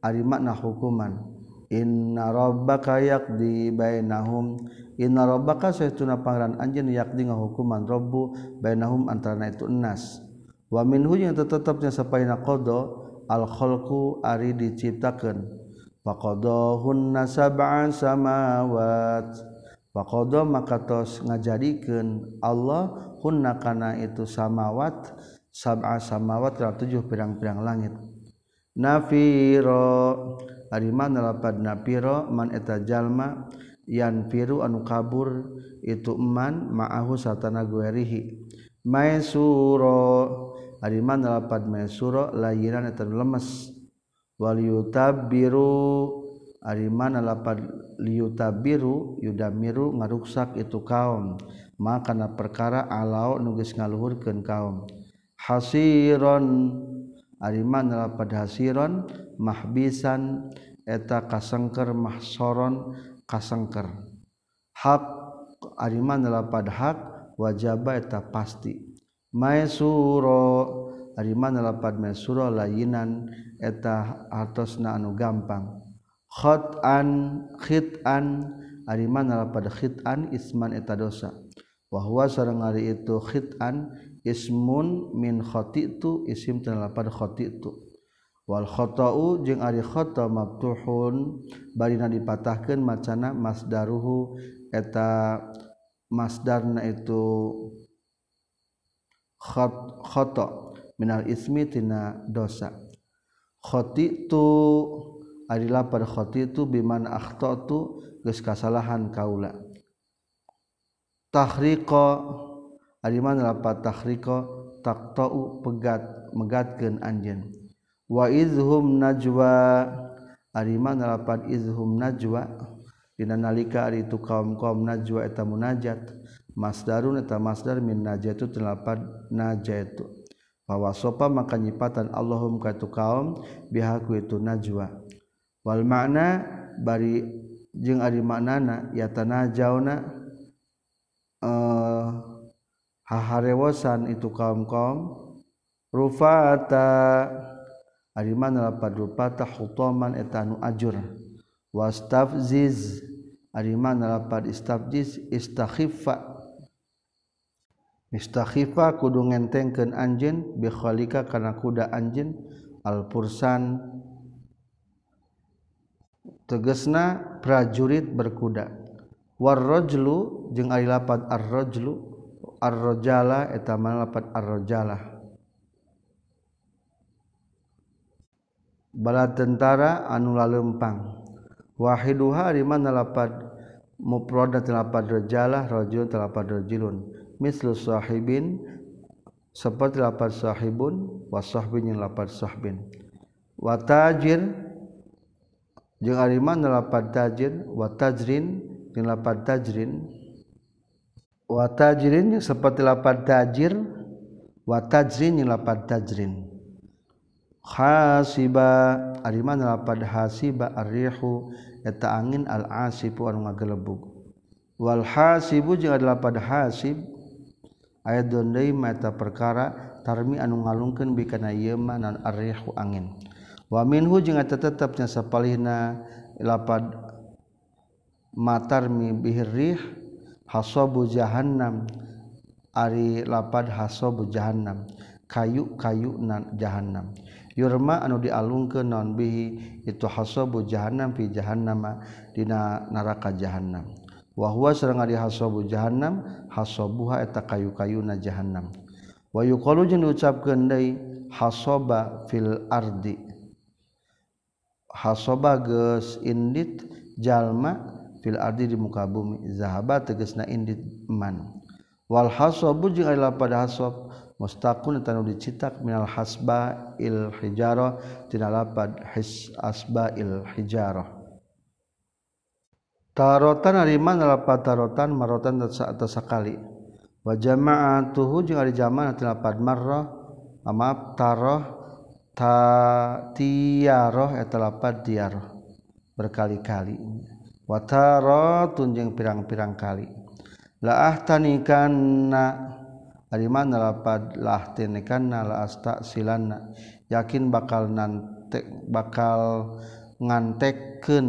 ari makna hukuman. Inna rabbaka yaqdi bainahum inna rabbaka saytuna pangeran anjeun yaqdi ngahukuman rabbu bainahum antara itu enas wa minhu jeung tetepna sapaina qada al khalqu ari diciptakeun. faqadahunna sab'an samawat. Faqada maka tos ngajadikeun Allah hunna kana itu samawat sab'a samawat kana tujuh pirang-pirang langit. Nafiro ari mana lapad nafiro man eta jalma yan piru anu kabur itu man ma'ahu satana guerihi maisuro ari mana lapad maisuro layiran eta lemes. Waliuta biru Arimana lapad liuta biru yudamiru ngaruksak itu kaum. Maka na perkara alau nugis ngaluhurkeun kaum. Hasiron Arimana lapad hasiron? Mahbisan eta kasengker mahsoron kasengker. Hak Arimana lapad hak? Wajaba eta pasti. Maesuro ari mana lapad mesura layinan eta hartosna anu gampang. Khat'an khit'an ari mana lapad khit'an isman eta dosa. Wa huwa sareng ari itu khit'an ismun min khati'tu isim tina lapad khati'tu wal khata'u jeung ari khata' maftuhun barina dipatahkeun macana masdaruhu eta masdarna itu khat khata' minal ismi tina dosa. Khoti tu adalah pada khoti tu biman akhto tu geus kasalahan kaula. Tahriqo adiman lapat tahriqa taqta'u pegat megatkeun anjeun. Wa izhum najwa ariman lapat izhum najwa. Dina nalika ari tu kaum-kaum najwa eta munajat. Masdarun eta masdar min najatu telapan najatu bahwa sopa maka nyipatan Allahum katu kaum bihaku itu najwa. Wal makna bari jeung ari maknana ya tanajauna eh haharewosan itu kaum-kaum. Rufata ari mana lapad rufata hutaman eta anu ajur. Wastafziz ari mana lapad istafziz istakhiffa. Istahifa kudu ngentengkeun anjeun bikhalika kana kuda anjeun alpursan tegesna prajurit berkuda. Warrajlu jeung ari lapat arrajlu arrojala eta mana lapat arrojala bala tentara anu lalempang. Wahiduha ari mana lapat mufradat lapat rajalah rajul lapat rajulun mislu sahibin seperti lapan sahibun wa sahbin yang lapan sahbin. Watajir jeung ari mana lapan tajir Watajrin yang lapan tajrin. Watajrin yang seperti lapan tajir Watajrin yang lapan tajrin. Hasiba ari mana lapan hasiba arrihu eta angin al asifu anu ngagelebug wal hasibu jeung ada lapan hasib ayat donai mata perkara tarmi anu ngalungkeun bikana ieu mah naon angin. Wa minhu tetapnya eta sapalihna lapad matarmi bihirrih hasabu jahannam ari lapad hasabu jahannam kayu kayu nan jahannam. Yurma anu dialungkeun naon bihi itu hasabu jahannam fi jahannama dina neraka jahannam. wahwa serang ari hasobu jahannam hasobuha eta kayu-kayuna jahannam. Wa yuqalu jeung diucapkeun deui hasaba fil ardi. Hasaba geus indit jalma fil ardi di muka bumi. Zahaba tegasna indit man. Wal hasobu jeung adalah pada hasab mustaqun tanu dicitak minal hasba il hijarah. Tina lapad his asba il hijarah. tarotan hariman lapat tarotan marotan atas sekali. Wa jama'atuhu jeung ari jama'an lapat marrah maaf taroh ta tiaroh eta lapat diaroh berkali-kali. Wataroh tunjeng pirang-pirang kali. La ahtanikanna ari mana na lahtinikanna la silan, yakin bakal nantek bakal ngantekkeun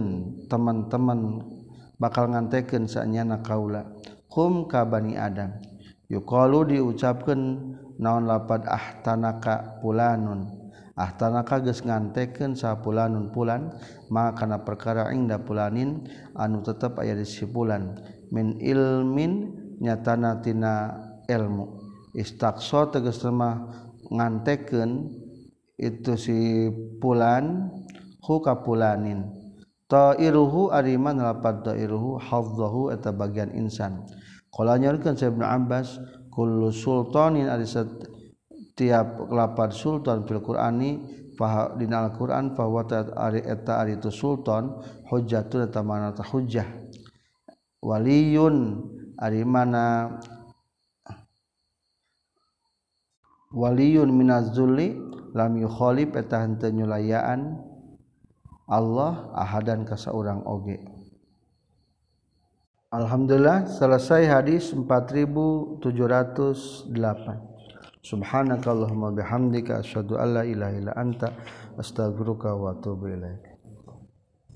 teman-teman bakal ngantekeun sanyana kaula. Kum ka bani adam. Yuqalu diucapkeun naon lapad ahtanaka pulanun? Ahtanaka geus ngantekeun sa pulanun pulan maka kana perkara indah pulanin anu tetep aya di sipulan. Min ilmin nyatana tina ilmu. Istakso tegas mah nganteken itu si pulan hu kapulanin ta'iruhu ariman lapad ta'iruhu hafzahu eta bagian insan. Qala nyarikeun Ibnu Abbas kullu sultanin ari setiap lapad sultan fil Qur'ani fa dina Al-Qur'an fa wa ari eta ari itu sultan hujjatun eta mana hujjah. Waliyun ari waliyun minazulli lam yukhalif eta henteu nyulayaan Allah ahadan ka saurang oge. Alhamdulillah selesai hadis 4708 Subhanakallahumma bihamdika asyhadu alla ilaha illa anta astaghfiruka wa atubu ilaik.